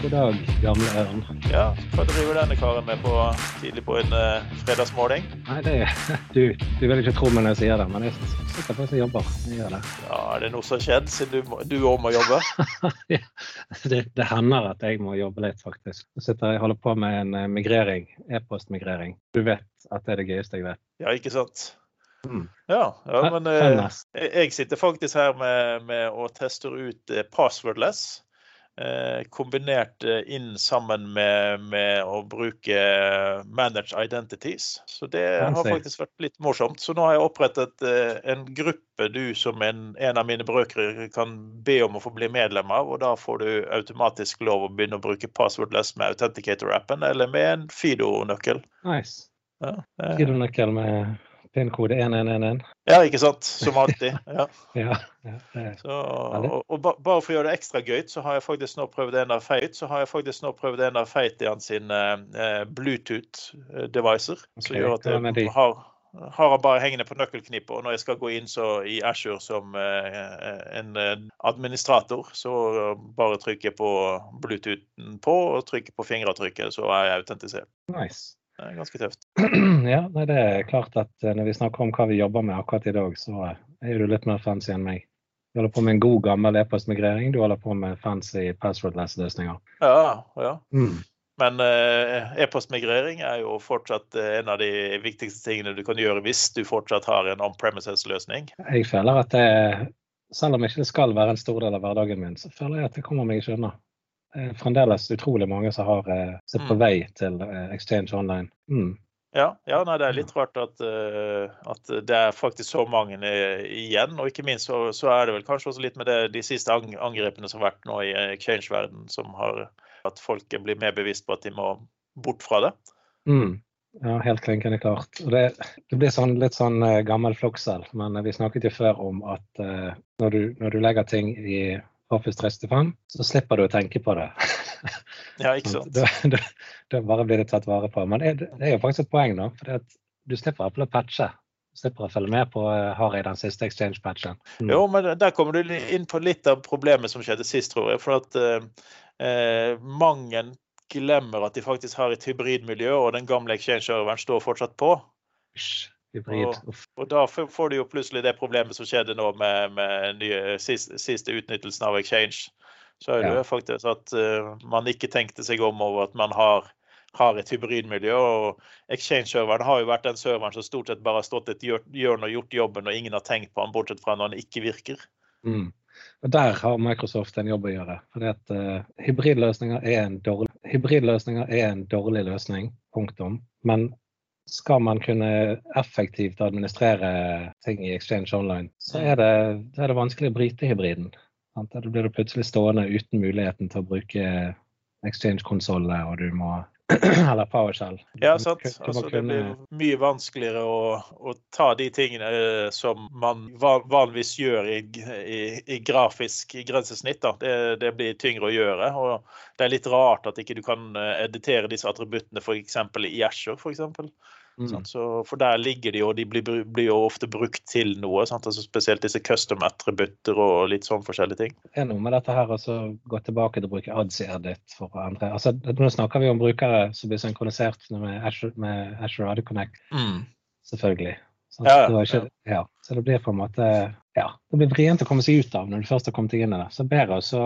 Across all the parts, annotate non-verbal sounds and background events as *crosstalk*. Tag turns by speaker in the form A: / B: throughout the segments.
A: God dag, gamle ørn.
B: Ja, hva driver denne karen med på tidlig på en uh, fredagsmorgen?
A: Nei, det *laughs* du, du vil ikke tro meg når jeg sier det, men jeg sitter faktisk og jobber. Jeg gjør det.
B: Ja, Er det noe som har skjedd siden du òg må jobbe? *laughs*
A: ja, det, det, hender at jeg må jobbe litt, faktisk. Jeg sitter jeg holder på med en uh, migrering, e-postmigrering. Du vet at det er det gøyeste jeg vet.
B: Ja, ikke sant?
A: Mm.
B: Ja, ja, men eh, jeg sitter faktisk her med, med å teste ut passwordless. Eh, kombinert eh, inn sammen med, med, å bruke managed identities. Så det har faktisk vært litt morsomt. Så nå har jeg opprettet eh, en gruppe du som en, en av mine brøkere kan be om å få bli medlem av. Og da får du automatisk lov å begynne å bruke passwordless med Authenticator-appen eller med en Fido-nøkkel.
A: Nice. Ja, Fido-nøkkel med Pinnkode 1111.
B: Ja, ikke sant. Som alltid. Ja. *laughs*
A: ja,
B: ja så, og, og, bare for å gjøre det ekstra gøy, så har jeg faktisk nå prøvd en av Feit, så har jeg faktisk nå prøvd en av Feit i hans eh, Bluetooth-devicer. Okay, som gjør at jeg har, har han bare hengende på nøkkelknippet. Og når jeg skal gå inn så, i Ashore som eh, en eh, administrator, så bare trykker jeg på Bluetoothen på og trykker på fingeravtrykket, så er jeg autentisert.
A: Nice.
B: Det er ganske tøft. *clears throat*
A: Ja, nei, det er klart at eh, når vi snakker om hva vi jobber med akkurat i dag, så er du litt mer fancy enn meg. Du holder på med en god, gammel e-postmigrering. Du holder på med fancy passwordless-løsninger.
B: Ja, ja. Mm. Men uh, e-postmigrering er jo fortsatt en av de viktigste tingene du kan gjøre hvis du fortsatt har en on-premises-løsning.
A: Jeg føler at det, selv om ikke det skal være en stor del av hverdagen min, så føler jeg at det kommer meg ikke unna fremdeles utrolig mange som har uh, sett på mm. vei til uh, Exchange Online. Mm.
B: Ja, ja nei, det er litt rart at, at, det er faktisk så mange igjen. Og ikke minst så, så, er det vel kanskje også litt med det, de siste angrepene som har vært nå i exchange-verden, som har at folk blir mer bevisst på at de må bort fra det.
A: Mm. Ja, helt klinkende klart. Det, det, blir sånn, litt sånn gammel flokksel, men vi snakket jo før om at når du, når du legger ting i Office 365, så slipper du å tenke på det. *laughs*
B: ja, ikke sant.
A: Da, da, da, bare blir det tatt vare på. Men det, det er jo faktisk et poeng, da. For du slipper å patche. Du slipper å følge med på uh, har jeg den siste exchange-patchen.
B: Mm. Jo, men der kommer du inn på litt av problemet som skjedde sist, tror jeg. For at uh, uh, mange glemmer at de faktisk har et hybridmiljø, og den gamle exchange-serveren står fortsatt på.
A: Hybrid.
B: Og, og, da får du jo plutselig det problemet som skjedde nå med, med nye, siste, siste, utnyttelsen av Exchange. Så er det jo faktisk at uh, man ikke tenkte seg om over at man har, har et hybridmiljø. og Exchange-serveren har jo vært den serveren som stort sett bare har stått et hjørne og gjort jobben, og ingen har tenkt på den, bortsett fra når den ikke virker.
A: Mm. Og Der har Microsoft en jobb å gjøre. fordi at uh, Hybridløsninger er en dårlig, hybridløsninger er en dårlig løsning. Punktum. Men skal man kunne effektivt administrere ting i Exchange Online, så er det, er det vanskelig å bryte hybriden. Da blir du plutselig stående uten muligheten til å bruke Exchange-konsollene, og du må *clears throat* eller PowerShell.
B: Ja, sant. Altså, det blir mye vanskeligere å, å, ta de tingene eh, som man vanligvis gjør i, i, i grafisk grensesnitt. Det, det, blir tyngre å gjøre. og Det er litt rart at ikke du kan eh, editere disse attributtene f.eks. i Asher. For eksempel. Mm. Så, for der ligger de, og de blir, blir jo ofte brukt til noe. Altså spesielt disse custom-attributter og litt sånn forskjellige ting.
A: Det er noe med dette her å gå tilbake til å bruke ads i edit for å endre. Altså, nå snakker vi om brukere som blir synkronisert med Azure, med Azure Ad Connect. Mm. Selvfølgelig. Ja, ja, ikke, ja. Så det blir på en måte ja, det blir vrient å komme seg ut av når du først har kommet deg inn i det. Så bedre å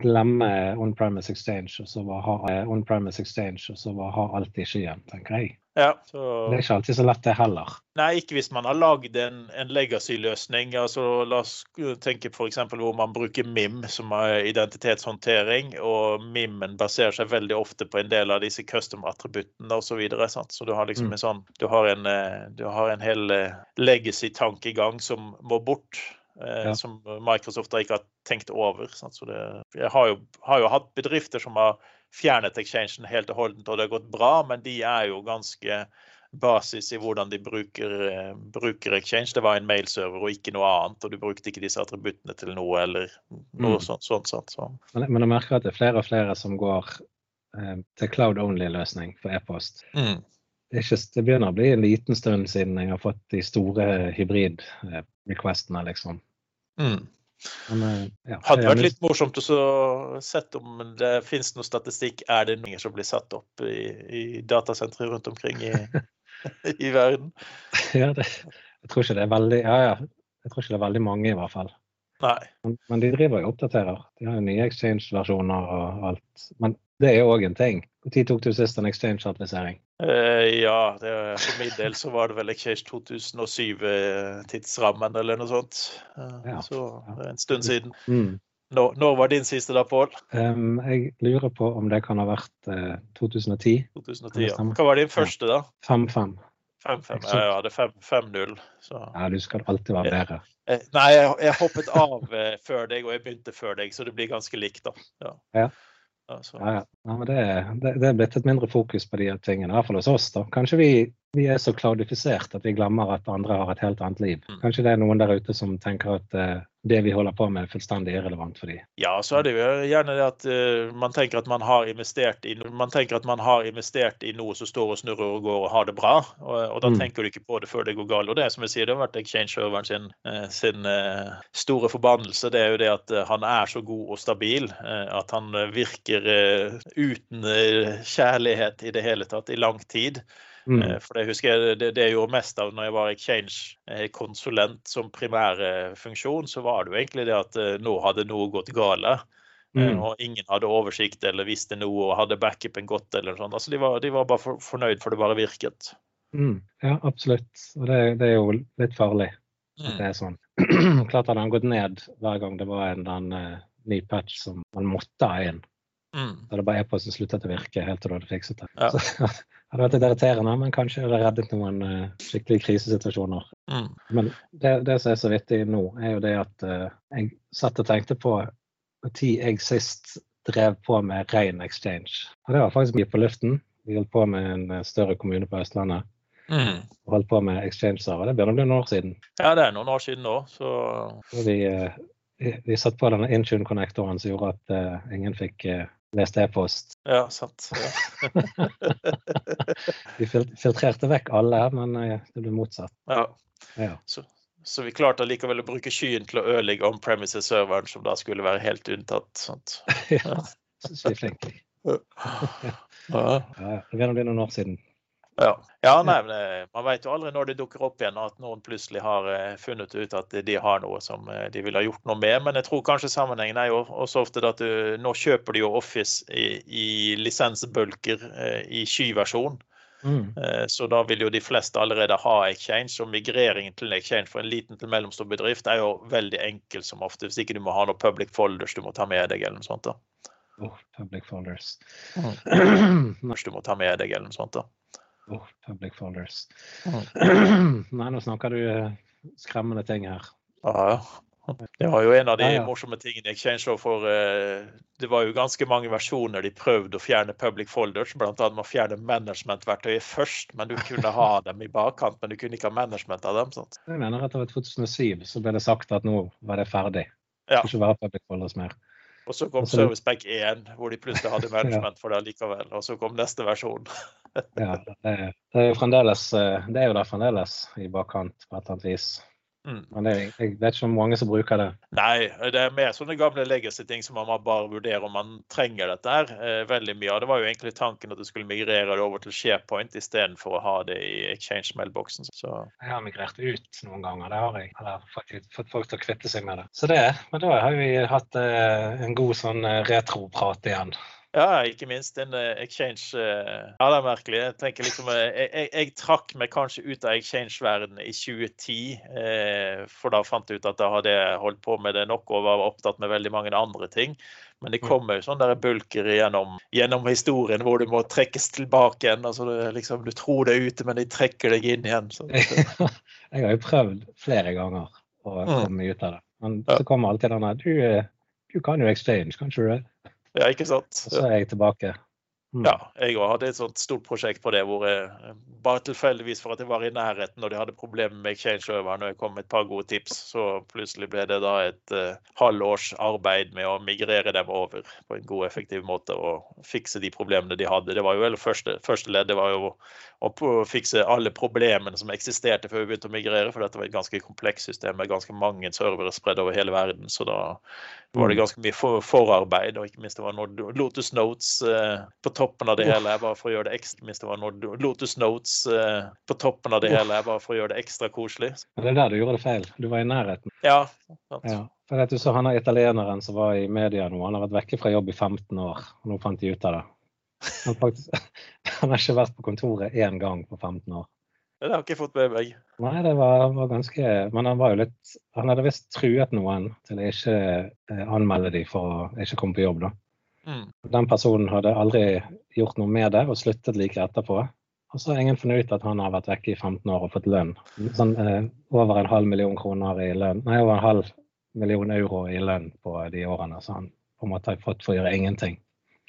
A: glemme on-premise exchange og så ha eh, on-premise exchange og så ha alt i skyen, tenker jeg.
B: Ja,
A: så... Det er ikke alltid så lett, det heller.
B: Nei, ikke hvis man har lagd en, en legacy-løsning. Altså, la oss tenke f.eks. hvor man bruker MIM, som er identitetshåndtering. Og MIM-en baserer seg veldig ofte på en del av disse custom-attributtene osv. Så, videre, så du har liksom mm. en sånn Du har en, eh, du har en hel eh, legacy-tankegang som må bort. Eh, ja. Som Microsoft ikke har tenkt over. Så det, jeg har jo, har jo, hatt bedrifter som har fjernet exchangen helt og holdent, og det har gått bra, men de er jo ganske basis i hvordan de bruker, eh, bruker exchange. Det var en mailserver og ikke noe annet, og du brukte ikke disse attributtene til noe eller noe mm. sånt. sånt, sånt så.
A: men, men, jeg merker at det er flere og flere som går eh, til cloud only-løsning for e-post. Mm. Det, det, begynner å bli en liten stund siden jeg har fått de store hybrid-requestene, liksom.
B: Mm.
A: Men, ja,
B: Hadde vært litt morsomt å så sett om det finnes noe statistikk. Er det noen som blir satt opp i, i datasentre rundt omkring i, *laughs* i verden?
A: Ja, det, jeg tror ikke det er veldig Ja, ja. Jeg tror ikke det er veldig mange, i hvert fall.
B: Nei.
A: Men, men de driver og oppdaterer. De har jo nye exchange-versjoner og alt. Men det er jo òg en ting. Når tok du sist en exchange-sertifisering?
B: Uh, ja, det, for min del så var det vel Exchange 2007-tidsrammen eller noe sånt. Uh,
A: Ja,
B: Så det er en stund siden.
A: Mm.
B: Når, når var din siste da, Pål?
A: Um, jeg lurer på om det kan ha vært uh, 2010.
B: 2010, ja. Hva var din første, da?
A: 5-5.
B: 5-5? Ja, jeg hadde 5-0.
A: Ja, du skal alltid være bedre.
B: Eh, Nei, jeg, jeg hoppet av eh, før deg, og jeg begynte før deg, så det blir ganske likt, da. Ja.
A: Ja.
B: Ja, så.
A: Ja, ja. ja men det, det, det er blitt et mindre fokus på de tingene, i hvert fall hos oss. da. Kanskje vi, vi er så klaudifisert at vi glemmer at andre har et helt annet liv.
B: Mm.
A: Kanskje det er noen der ute som tenker at eh, det vi holder på med, er fullstendig irrelevant for dem.
B: Ja, så er det jo gjerne det at eh, man tenker at man har investert i man tenker at man har investert i noe som står og snurrer og går og har det bra. Og, og da
A: Mm.
B: tenker du ikke på det før det går galt. Og det som jeg sier, det har vært exchange-serveren sin, eh, sin store forbannelse. Det er jo det at han er så god og stabil at han virker uten kjærlighet i det hele tatt i lang tid.
A: Mm.
B: Eh, For det husker jeg det, det jeg gjorde mest av når jeg var exchange-konsulent som primær eh, så var det jo egentlig det at eh, nå hadde noe gått gale. eh,
A: Mm.
B: Og ingen hadde oversikt eller visste noe og hadde backupen godt. eller noe sånt. Altså, de, var, de var bare for, fornøyd for det bare virket.
A: Mm. Ja, absolutt. Og det, det er jo litt farlig at det er sånn. *clears throat* Klart hadde han gått ned hver gang det var en annen eh, ny patch som man måtte ha inn.
B: Mm.
A: Da det bare er på som sluttet å virke helt til du hadde fikset det.
B: Ja. *laughs*
A: Så, hadde vært litt irriterende, men kanskje det reddet noen skikkelig krisesituasjoner.
B: Mm.
A: Men det, det som er så vittig nå, er jo det at eh, jeg satt og tenkte på når jeg sist drev på med rein exchange. Og det var faktisk mye på luften. Vi holdt på med en eh, større kommune på Østlandet.
B: Mm.
A: Og holdt på med exchange-server. Det begynner å bli noen år siden.
B: Ja, det er noen år siden nå, så
A: vi, eh, vi, vi satt på denne Intune-connectoren som gjorde at uh, ingen fikk eh, lest e-post.
B: ja, sant. Ja. *laughs*
A: Vi fil- filtrerte vekk alle, men eh, det ble motsatt.
B: Ja.
A: Ja.
B: Så, så vi klarte likevel å bruke skyen til å ødelegge on-premises-serveren, som da skulle være helt unntatt. Sant? *laughs* *laughs*
A: ja.
B: Ja.
A: Ja, ja. Det er noen år siden.
B: Ja, ja nei, eh, Man vet jo aldri når det dukker opp igjen at noen plutselig har eh, funnet ut at de har noe som eh, de ville ha gjort noe med. Men jeg tror kanskje sammenhengen er jo også ofte at du, nå kjøper de jo Office i, i lisensbølker i skyversjon.
A: Mm.
B: Så da vil jo de fleste allerede ha Exchange. Og migreringen til Exchange for en liten til mellomstor bedrift er jo veldig enkel som ofte, hvis ikke du må ha noe public folders du må ta med deg eller noe sånt. da.
A: Oh, public folders.
B: Mm. *clears throat* Du må ta med deg eller noe sånt da.
A: Oh, public folders.
B: Oh. *clears throat*
A: Nei, nå snakker du eh, skremmende ting her.
B: Ja, ja. Det var jo en av de
A: Ja, ja.
B: morsomme tingene i Exchange. også, For eh, det var jo ganske mange versjoner de prøvde å fjerne public folders. Annet med å fjerne management-verktøyet først. Men du kunne ha *laughs* dem i bakkant, men du kunne ikke ha management av dem. sant?
A: Jeg mener at over 2007 så ble det sagt at nå var det ferdig.
B: Ja.
A: Det skulle ikke være public folders mer.
B: Og så kom
A: Altså,
B: Service Pack 1, hvor de plutselig hadde *laughs* management for det likevel. Og så kom neste versjon.
A: Ja, det, det er jo fremdeles eh, Det er jo der fremdeles i bakkant på et eller annet vis.
B: Mm.
A: Men det, jeg vet ikke om mange som bruker det.
B: Nei, det er mer sånne gamle legacy-ting som man bare vurderer om man trenger dette her. Eh, veldig mye av det var jo egentlig tanken at du skulle migrere det over til SharePoint istedenfor å ha det i Exchange-mailboksen. Så
A: Jeg har migrert ut noen ganger, det har jeg. Eller faktisk fått folk til å kvitte seg med det. Så det, Men da har vi hatt eh, en god sånn eh, retroprat igjen.
B: Ja, ikke minst en eh, exchange eh, Ja, det er merkelig. Jeg tenker liksom eh, Jeg, jeg, jeg trakk meg kanskje ut av exchange-verdenen i 2010. Eh, for da fant jeg ut at da hadde holdt på med det nok og var opptatt med veldig mange andre ting. Men det kommer jo sånne der bulker gjennom, gjennom historien hvor du må trekkes tilbake igjen. altså er liksom, Du tror det er ute, men de trekker deg inn igjen. *laughs*
A: Jeg har jo prøvd flere ganger å
B: Mm.
A: komme ut av det. Men så kommer alltid den der du, du kan jo exchange, kan ikke du det?
B: Ja, ikke sant?
A: Og så er jeg tilbake. Mm.
B: Ja, jeg òg hadde et sånt stort prosjekt på det hvor jeg bare tilfeldigvis for at jeg var i nærheten og de hadde problemer med exchange-serveren og jeg kom med et par gode tips, så plutselig ble det da et uh, halvårs arbeid med å migrere dem over på en god, effektiv måte og fikse de problemene de hadde. Det var jo eller første, første ledd det var jo å fikse alle problemene som eksisterte før vi begynte å migrere, for dette var et ganske komplekst system med ganske mange servere spredd over hele verden. Så da var det mm. ganske mye for, forarbeid, og ikke minst det var noe Lotus Notes uh, på toppen av det hele. bare for å gjøre det ekstra, hvis det var noe Lotus Notes uh, på toppen av det hele, bare for å gjøre det ekstra koselig.
A: Det er der du gjorde det feil. Du var i nærheten.
B: Ja.
A: ja. For du så Han er italieneren som var i media nå, han har vært vekke fra jobb i 15 år. og Nå fant de ut av det. Han, faktisk, *laughs* han har ikke vært på kontoret én gang på 15 år.
B: Det har ikke fått med meg.
A: Nei, det var, var, ganske Men han var jo litt Han hadde visst truet noen til å ikke eh, anmelde dem for å ikke komme på jobb, da. Mm. Den personen hadde aldri gjort noe med det og sluttet like etterpå. Og så har ingen funnet ut at han har vært vekke i 15 år og fått lønn. Sånn eh, over en halv million kroner i lønn. Nei, over en halv million euro i lønn på de årene. Så han på en måte har fått for å gjøre ingenting.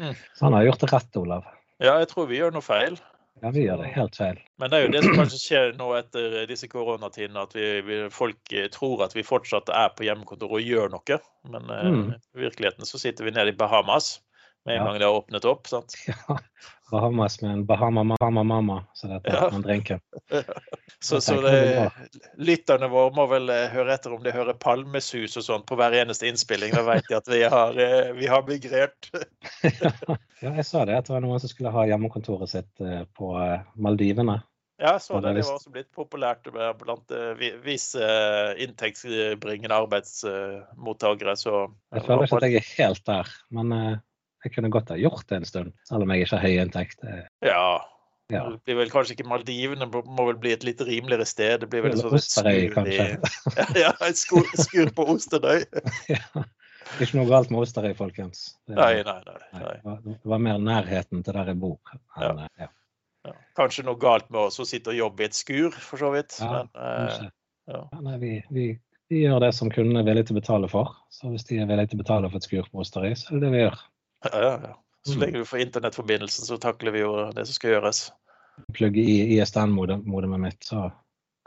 A: Mm. Så han har gjort det rett, Olav.
B: Ja, jeg tror vi gjør noe feil.
A: Ja, vi gjør det helt feil.
B: Men det er jo det som kanskje skjer nå etter disse koronatidene, at vi, vi, folk eh, tror at vi fortsatt er på hjemmekontor og gjør noe. Men eh, mm. i virkeligheten så sitter vi nede i Bahamas med en ja. gang det har åpnet opp. sant? *laughs*
A: Ja, Bahamas med en Bahama-mamma, så dette er ja. en drinker.
B: så, så det, *laughs* lytterne våre må vel eh, høre etter om de hører palmesus og sånn på hver eneste innspilling. Da vet de at vi har, eh, vi har migrert. *laughs*
A: ja, jeg sa det, at det var noen som skulle ha hjemmekontoret sitt eh, på Maldivene.
B: Ja, jeg så det. Det var også blitt populært blant visse inntektsbringende arbeidsmottakere. Så
A: jeg føler ikke at jeg er helt der, men jeg kunne godt ha gjort det en stund, selv om jeg ikke har høy inntekt.
B: Ja. ja. Det blir vel kanskje ikke Maldivene, må vel bli et litt rimeligere sted. Det blir vel
A: sånn Osterøy, kanskje. *laughs*
B: ja, et skur på Osterøy. *laughs*
A: ja. Ikke noe galt med Osterøy, folkens.
B: Det, nei, nei, nei,
A: nei. Det var mer nærheten til der jeg bor.
B: Enn, ja. Ja. ja. Kanskje noe galt med oss å sitte og jobbe i et skur, for så vidt.
A: Men, eh, nei, vi, vi, vi, gjør det som kundene er villige til å betale for. Så hvis de er villige til å betale for et skur på Osterøy, så er det det vi gjør.
B: Ja, ja, ja. Så mm. lenge vi får internettforbindelsen, så takler vi jo det som skal gjøres.
A: Plugge i ISDN-modemet mitt, så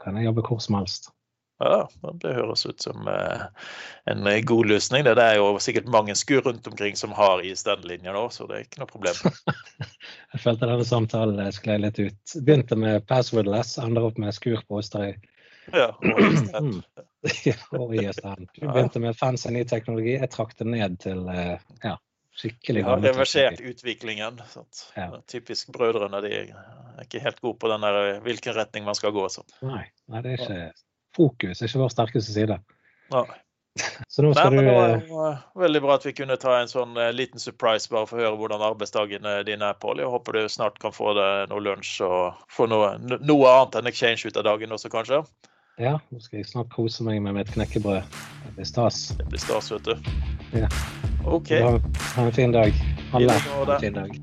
A: kan jeg jobbe hvor som helst.
B: Ja, det høres ut som eh, en eh, god løsning. Det er jo sikkert mange skur rundt omkring som har ISDN-linjer nå, så det er ikke noe problem. *laughs*
A: jeg følte denne samtalen sklei litt ut. Begynte med passwordless, ender opp med skur på Osterøy.
B: Ja, og ISDN. *laughs*
A: og ISDN. Du begynte med fancy ny teknologi. Jeg trakk det ned til eh, ja, Skikkelig
B: ja, reversert utviklingen. Ja. Typisk brødrene. De er ikke helt gode på den der, eh, hvilken retning man skal gå. Så.
A: Nei, nei, det er ikke fokus er ikke vår sterkeste side.
B: Nei. *laughs* Så nå skal nei, du det var uh, veldig bra at vi kunne ta en sånn uh, liten surprise bare for å høre hvordan arbeidsdagene dine er, Pål. Jeg håper du snart kan få deg noe lunsj og få noe, noe annet enn exchange ut av dagen også, kanskje?
A: Ja, nå skal jeg snart kose meg med et knekkebrød. Det blir stas.
B: Det blir stas, vet du.
A: Ja.
B: OK.
A: Ha, ha en fin dag. Alle ha en fin dag.